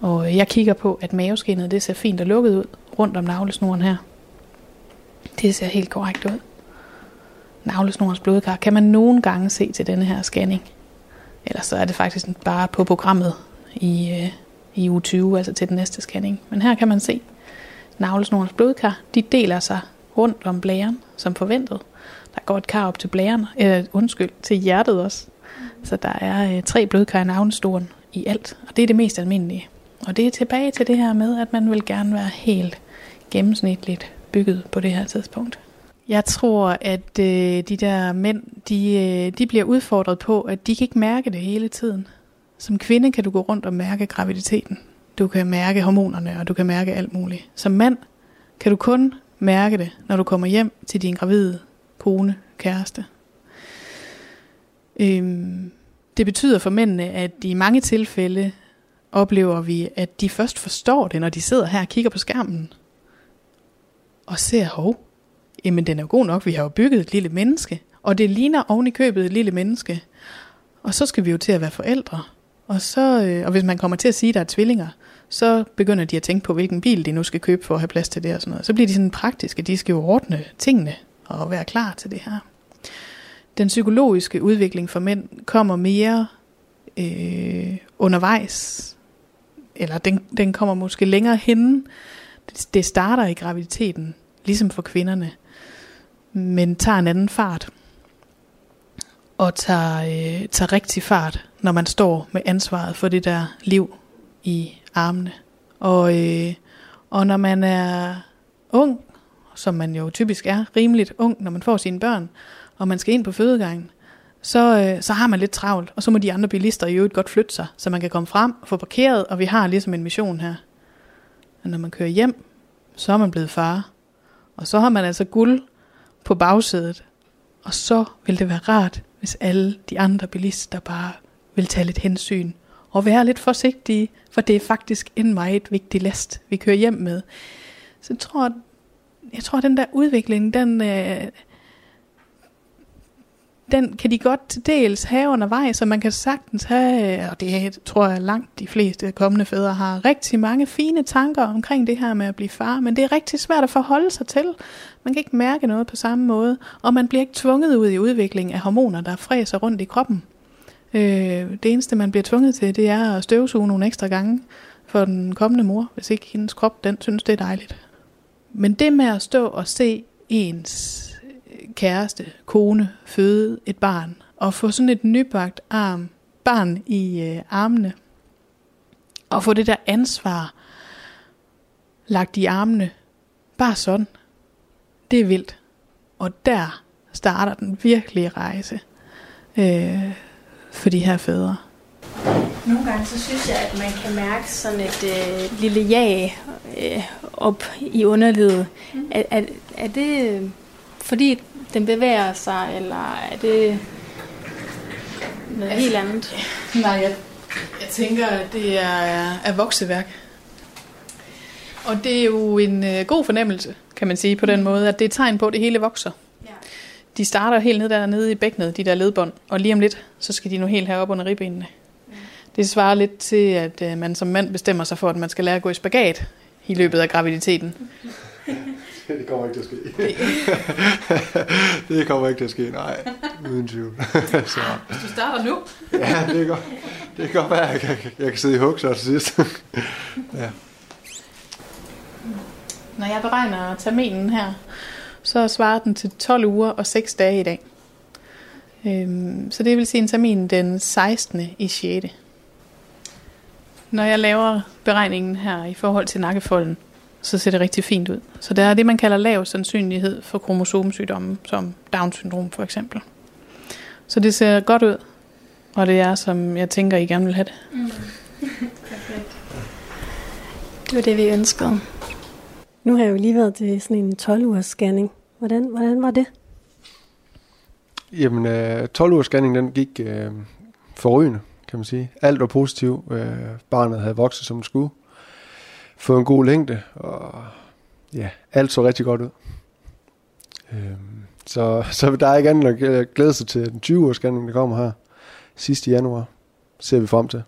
Og jeg kigger på, at maveskinnet det ser fint og lukket ud rundt om navlesnoren her. Det ser helt korrekt ud. Navlesnorens blodkar kan man nogle gange se til denne her scanning. Eller så er det faktisk bare på programmet i, øh, i uge 20, altså til den næste scanning. Men her kan man se navlesnorens blodkar. De deler sig rundt om blæren, som forventet. Der går et kar op til blæren, øh, undskyld, til hjertet også. Så der er øh, tre blodkar i navlesnoren i alt, og det er det mest almindelige. Og det er tilbage til det her med, at man vil gerne være helt gennemsnitligt bygget på det her tidspunkt. Jeg tror, at øh, de der mænd, de, øh, de bliver udfordret på, at de kan ikke mærke det hele tiden. Som kvinde kan du gå rundt og mærke graviditeten. Du kan mærke hormonerne, og du kan mærke alt muligt. Som mand kan du kun mærke det, når du kommer hjem til din gravide kone, kæreste. Øhm, det betyder for mændene, at i mange tilfælde oplever vi, at de først forstår det, når de sidder her og kigger på skærmen. Og ser, hov, jamen den er jo god nok, vi har jo bygget et lille menneske, og det ligner oven i købet et lille menneske. Og så skal vi jo til at være forældre. Og, så, øh, og hvis man kommer til at sige, at der er tvillinger, så begynder de at tænke på, hvilken bil de nu skal købe for at have plads til det og sådan noget. Så bliver de sådan praktiske, de skal jo ordne tingene og være klar til det her. Den psykologiske udvikling for mænd kommer mere øh, undervejs, eller den, den kommer måske længere hen. Det starter i graviditeten, ligesom for kvinderne, men tager en anden fart. Og tager, øh, tager rigtig fart, når man står med ansvaret for det der liv i armene. Og, øh, og når man er ung, som man jo typisk er, rimeligt ung, når man får sine børn, og man skal ind på fødegangen, så, øh, så har man lidt travlt, og så må de andre bilister i øvrigt godt flytte sig, så man kan komme frem og få parkeret, og vi har ligesom en mission her. Men når man kører hjem, så er man blevet far, og så har man altså guld på bagsædet, og så vil det være rart, hvis alle de andre bilister bare vil tage lidt hensyn og være lidt forsigtige, for det er faktisk en meget vigtig last, vi kører hjem med. Så jeg tror, jeg tror, at den der udvikling, den, øh, den kan de godt til dels have undervejs, så man kan sagtens have, og det tror jeg langt de fleste kommende fædre har, rigtig mange fine tanker omkring det her med at blive far, men det er rigtig svært at forholde sig til. Man kan ikke mærke noget på samme måde, og man bliver ikke tvunget ud i udvikling af hormoner, der fræser rundt i kroppen. Øh, det eneste, man bliver tvunget til, det er at støvsuge nogle ekstra gange for den kommende mor, hvis ikke hendes krop, den synes, det er dejligt. Men det med at stå og se ens kæreste, kone, føde et barn, og få sådan et nybagt arm, barn i øh, armene, og få det der ansvar lagt i armene, bare sådan, det er vildt. Og der starter den virkelige rejse øh, for de her fædre. Nogle gange så synes jeg, at man kan mærke sådan et øh, lille ja øh, op i underlivet. Mm. Er, er, er det fordi den bevæger sig, eller er det noget altså, helt andet? Nej, jeg, jeg tænker, at det er, er vokseværk. Og det er jo en øh, god fornemmelse, kan man sige på den måde, at det er et tegn på, at det hele vokser. Ja. De starter helt ned dernede i bækkenet, de der ledbånd, og lige om lidt, så skal de nu helt herop under ribbenene. Ja. Det svarer lidt til, at øh, man som mand bestemmer sig for, at man skal lære at gå i spagat i løbet af graviditeten. det kommer ikke til at ske. det kommer ikke til at ske, nej. Uden tvivl. så. Hvis du starter nu. ja, det kan, det kan godt være, at jeg, jeg kan sidde i hug så til sidst. ja. Når jeg beregner terminen her, så svarer den til 12 uger og 6 dage i dag. Øhm, så det vil sige en termin den 16. i 6. Når jeg laver beregningen her i forhold til nakkefolden, så ser det rigtig fint ud. Så der er det, man kalder lav sandsynlighed for kromosomsygdomme, som Down-syndrom for eksempel. Så det ser godt ud, og det er, som jeg tænker, I gerne vil have det. Mm. det var det, vi ønskede. Nu har jeg jo lige været til sådan en 12-ugers scanning. Hvordan, hvordan var det? Jamen, øh, 12-ugers scanning, den gik øh, forrygende, kan man sige. Alt var positivt. Øh, barnet havde vokset, som det skulle. Fået en god længde, og ja, alt så rigtig godt ud. Øhm, så, så der er ikke andet at glæde sig til den 20-års scanning, der kommer her sidste januar. Ser vi frem til.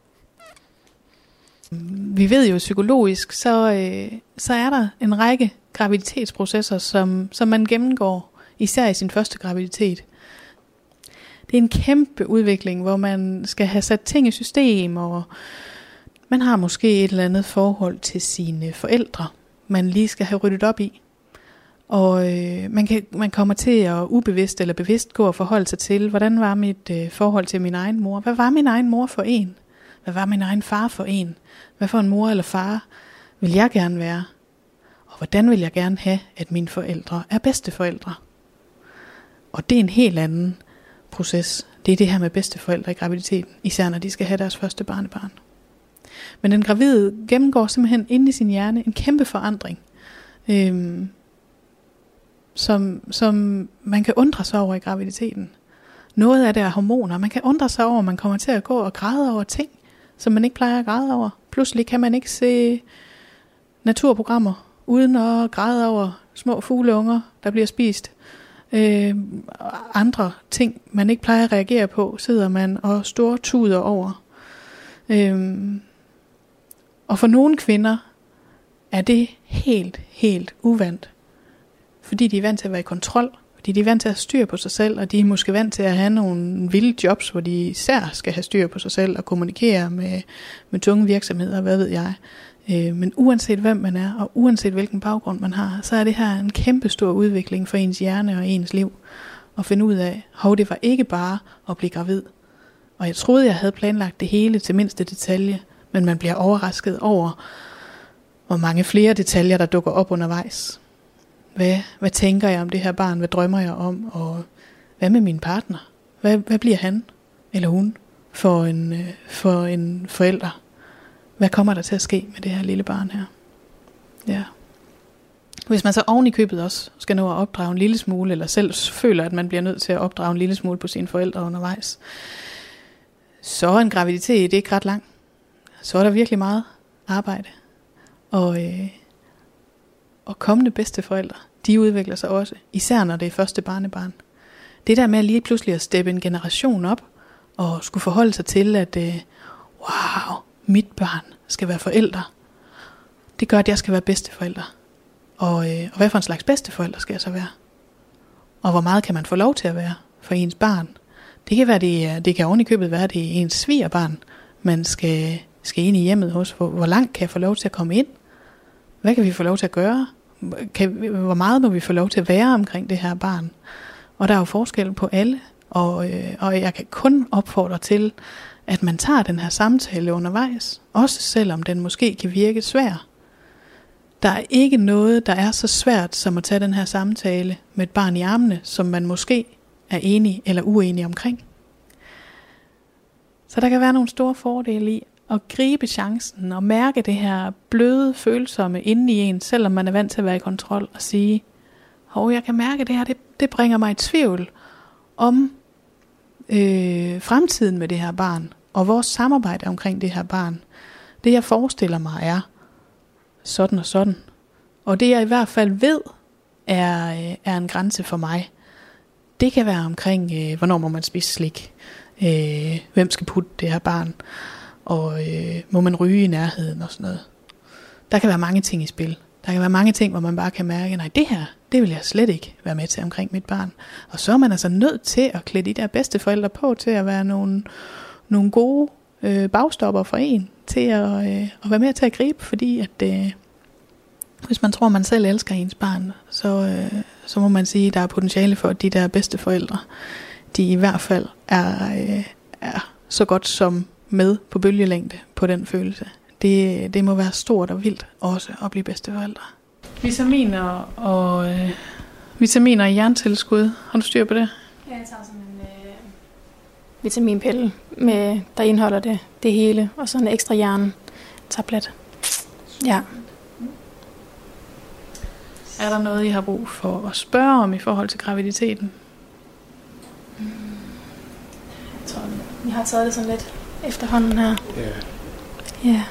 Vi ved jo psykologisk, så, øh, så er der en række graviditetsprocesser, som, som man gennemgår, især i sin første graviditet. Det er en kæmpe udvikling, hvor man skal have sat ting i system, og man har måske et eller andet forhold til sine forældre, man lige skal have ryddet op i. Og øh, man, kan, man kommer til at ubevidst eller bevidst gå og forholde sig til, hvordan var mit øh, forhold til min egen mor? Hvad var min egen mor for en? Hvad var min egen far for en? Hvad for en mor eller far vil jeg gerne være? Og hvordan vil jeg gerne have, at mine forældre er bedsteforældre? Og det er en helt anden proces. Det er det her med bedsteforældre i graviditeten, især når de skal have deres første barnebarn. Men den gravide gennemgår simpelthen inde i sin hjerne en kæmpe forandring. Øhm, som, som man kan undre sig over i graviditeten. Noget af det er hormoner. Man kan undre sig over, at man kommer til at gå og græde over ting, som man ikke plejer at græde over. Pludselig kan man ikke se naturprogrammer, uden at græde over små fugleunger, der bliver spist. Øh, andre ting, man ikke plejer at reagere på, sidder man og store tuder over. Øh, og for nogle kvinder er det helt, helt uvandt fordi de er vant til at være i kontrol, fordi de er vant til at have styr på sig selv, og de er måske vant til at have nogle vilde jobs, hvor de især skal have styr på sig selv og kommunikere med, med tunge virksomheder, hvad ved jeg. Øh, men uanset hvem man er, og uanset hvilken baggrund man har, så er det her en kæmpe stor udvikling for ens hjerne og ens liv. At finde ud af, hov, det var ikke bare at blive gravid. Og jeg troede, jeg havde planlagt det hele til mindste detalje, men man bliver overrasket over, hvor mange flere detaljer, der dukker op undervejs hvad, hvad tænker jeg om det her barn, hvad drømmer jeg om, og hvad med min partner? Hvad, hvad bliver han eller hun for en, øh, for en forælder? Hvad kommer der til at ske med det her lille barn her? Ja. Hvis man så oven i købet også skal nå at opdrage en lille smule, eller selv føler, at man bliver nødt til at opdrage en lille smule på sine forældre undervejs, så er en graviditet ikke ret lang. Så er der virkelig meget arbejde. Og, øh, og kommende bedsteforældre, de udvikler sig også, især når det er første barnebarn. Det der med lige pludselig at steppe en generation op, og skulle forholde sig til, at øh, wow, mit barn skal være forældre. Det gør, at jeg skal være bedsteforældre. Og, øh, og hvad for en slags bedsteforældre skal jeg så være? Og hvor meget kan man få lov til at være for ens barn? Det kan være, det, det kan oven i købet være, det er ens svigerbarn, man skal, skal ind i hjemmet hos. Hvor, hvor langt kan jeg få lov til at komme ind? Hvad kan vi få lov til at gøre? kan, hvor meget må vi få lov til at være omkring det her barn? Og der er jo forskel på alle, og, øh, og jeg kan kun opfordre til, at man tager den her samtale undervejs, også selvom den måske kan virke svær. Der er ikke noget, der er så svært som at tage den her samtale med et barn i armene, som man måske er enig eller uenig omkring. Så der kan være nogle store fordele i at gribe chancen og mærke det her bløde, følsomme inde i en, selvom man er vant til at være i kontrol, og sige, hov, jeg kan mærke det her, det, det bringer mig i tvivl om øh, fremtiden med det her barn, og vores samarbejde omkring det her barn. Det jeg forestiller mig er sådan og sådan. Og det jeg i hvert fald ved, er, øh, er en grænse for mig. Det kan være omkring, øh, hvornår må man spise slik, øh, hvem skal putte det her barn, og øh, må man ryge i nærheden og sådan noget. Der kan være mange ting i spil. Der kan være mange ting, hvor man bare kan mærke, nej, det her, det vil jeg slet ikke være med til omkring mit barn. Og så er man altså nødt til at klæde de der bedste forældre på til at være nogle, nogle gode øh, bagstopper for en, til at, øh, at være med til at gribe, fordi at øh, hvis man tror, man selv elsker ens barn, så, øh, så må man sige, at der er potentiale for, at de der bedste forældre, de i hvert fald er, øh, er så godt som med på bølgelængde på den følelse. det, det må være stort og vildt også at blive bedsteforældre. Vitaminer og øh, vitaminer i jerntilskud. Har du styr på det? Ja, jeg tager sådan en øh, vitaminpille, med, der indeholder det, det hele, og sådan en ekstra jern-tablet. Ja. Er der noget, I har brug for at spørge om i forhold til graviditeten? Jeg tror, vi har taget det sådan lidt efterhånden her. Ja. Ja.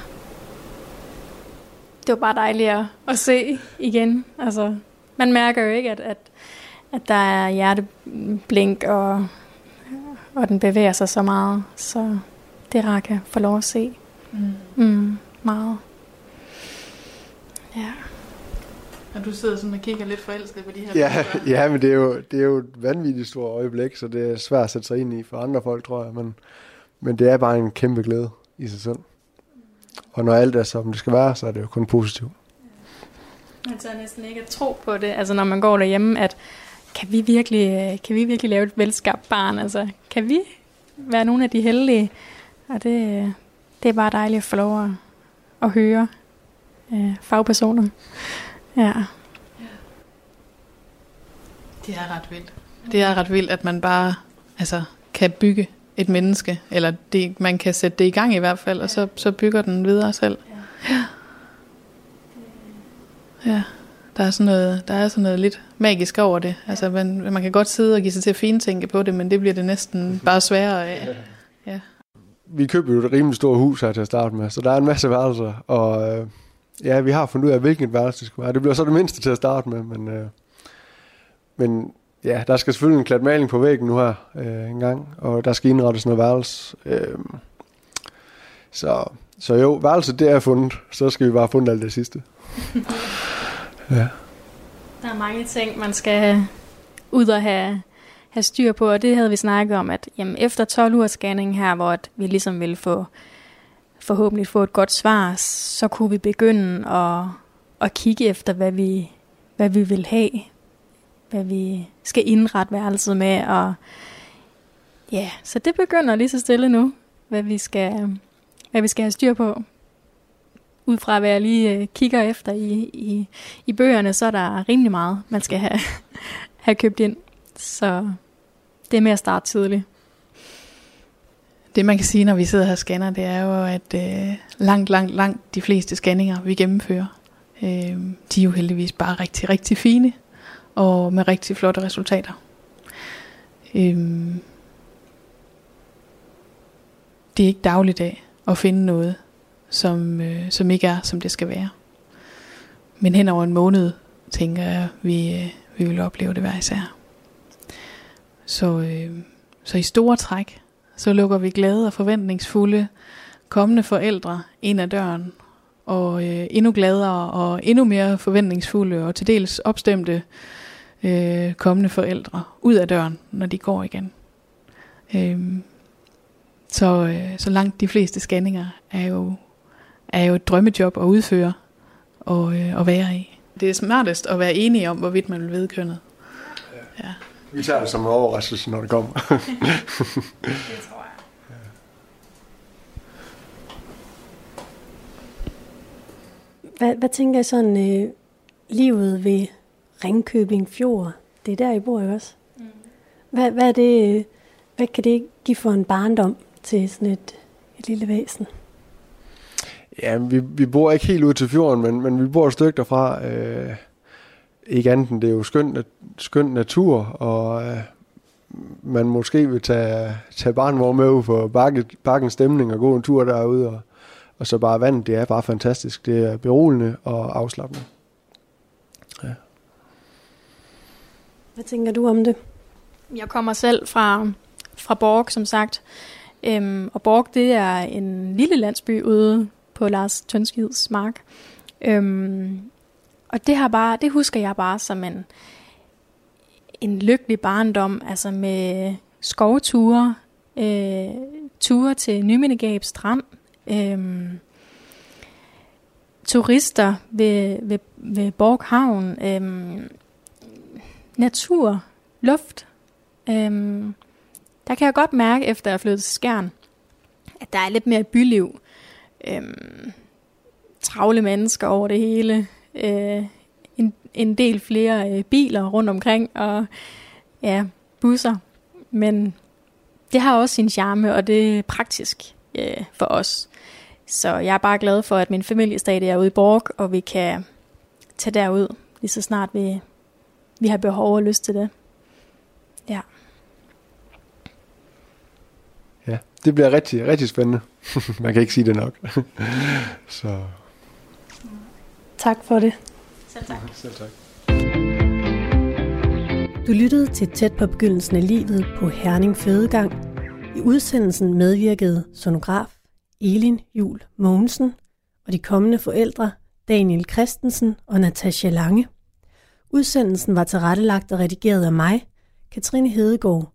Det var bare dejligt at, at se igen. Altså, man mærker jo ikke, at, at, at der er hjerteblink, og, og den bevæger sig så meget. Så det er rart at få lov at se. Mm. Mm, meget. Ja. Og du sidder sådan og kigger lidt forelsket på de her Ja, billeder. ja, men det er, jo, det er jo et vanvittigt stort øjeblik, så det er svært at sætte sig ind i for andre folk, tror jeg. Men, men det er bare en kæmpe glæde i sig selv. Og når alt er som det skal være, så er det jo kun positivt. Man tør næsten ikke at tro på det, altså når man går derhjemme, at kan vi virkelig, kan vi virkelig lave et velskabt barn? Altså, kan vi være nogle af de heldige? Og det, det er bare dejligt at få lov at, at høre øh, fagpersoner. Ja. Det er ret vildt. Det er ret vildt, at man bare altså, kan bygge et menneske, eller det, man kan sætte det i gang i hvert fald, og så, så bygger den videre selv. Ja. Ja, der er sådan noget, der er sådan noget lidt magisk over det. Altså, man, man kan godt sidde og give sig til at fintænke på det, men det bliver det næsten bare sværere af. Ja. Vi købte jo et rimelig stort hus her til at starte med, så der er en masse værelser, og øh, ja, vi har fundet ud af, hvilken værelse det skal være. Det bliver så det mindste til at starte med, men, øh, men ja, der skal selvfølgelig en klat maling på væggen nu her øh, en gang, og der skal indrettes noget værelse. Øh, så, så jo, værelse det er fundet, så skal vi bare have fundet alt det sidste. ja. Der er mange ting, man skal ud og have, have styr på, og det havde vi snakket om, at jamen, efter 12 ugers scanning her, hvor at vi ligesom ville få forhåbentlig få et godt svar, så kunne vi begynde at, at kigge efter, hvad vi, hvad vi vil have, hvad vi skal indrette værelset med, og ja, så det begynder lige så stille nu, hvad vi skal, hvad vi skal have styr på. Ud fra hvad jeg lige øh, kigger efter i, i, i bøgerne, så er der rimelig meget, man skal have, have købt ind. Så det er med at starte tidligt. Det man kan sige, når vi sidder her og scanner, det er jo, at øh, langt, langt, langt de fleste scanninger, vi gennemfører, øh, de er jo heldigvis bare rigtig, rigtig fine, og med rigtig flotte resultater. Øhm, det er ikke dagligdag at finde noget, som, øh, som ikke er, som det skal være. Men hen over en måned, tænker jeg, vi, øh, vi vil opleve det hver især. Så, øh, så i store træk, så lukker vi glade og forventningsfulde kommende forældre ind ad døren, og øh, endnu gladere og endnu mere forventningsfulde og til dels opstemte øh, kommende forældre ud af døren, når de går igen. Øh, så, øh, så langt de fleste scanninger er jo, er jo et drømmejob at udføre og øh, at være i. Det er smartest at være enige om, hvorvidt man vil vedkønnet. Ja. Vi tager det som en overraskelse, når det kommer. Det tror jeg. Hvad, hvad tænker I sådan, øh, livet ved Ringkøbing Fjord? Det er der, I bor jo også. Mm. Hvad, hvad, er det, hvad kan det give for en barndom til sådan et, et lille væsen? Ja, vi, vi bor ikke helt ud til fjorden, men, men vi bor et stykke derfra. Øh, ikke andet end det er jo skøn, skøn natur, og øh, man måske vil tage, tage barnvogn med ud for bakke, bakkens stemning og gå en tur derude. Og, og så bare vandet, det er bare fantastisk. Det er beroligende og afslappende. Hvad tænker du om det? Jeg kommer selv fra, fra Borg, som sagt. Øhm, og Borg, det er en lille landsby ude på Lars Tønskids mark. Øhm, og det, har bare, det husker jeg bare som en, en lykkelig barndom, altså med skovture, øh, ture til Nymindegab Strand, øh, turister ved, ved, ved Borghavn, øh, natur, luft. Øhm, der kan jeg godt mærke, efter jeg er flyttet til Skjern, at der er lidt mere byliv. Øhm, travle mennesker over det hele. Øh, en, en del flere øh, biler rundt omkring, og ja, busser. Men det har også sin charme, og det er praktisk øh, for os. Så jeg er bare glad for, at min familie stadig er ude i Borg, og vi kan tage derud, lige så snart vi, vi har behov og lyst til det. Ja. Ja, det bliver rigtig, rigtig spændende. Man kan ikke sige det nok. så. Tak for det. Selv tak. Selv tak. Du lyttede til Tæt på begyndelsen af livet på Herning Fødegang. I udsendelsen medvirkede sonograf Elin Jul Mogensen og de kommende forældre Daniel Christensen og Natasha Lange. Udsendelsen var tilrettelagt og redigeret af mig, Katrine Hedegaard.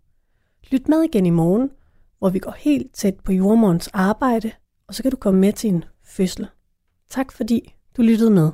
Lyt med igen i morgen, hvor vi går helt tæt på jordmorens arbejde, og så kan du komme med til en fødsel. Tak fordi du lyttede med.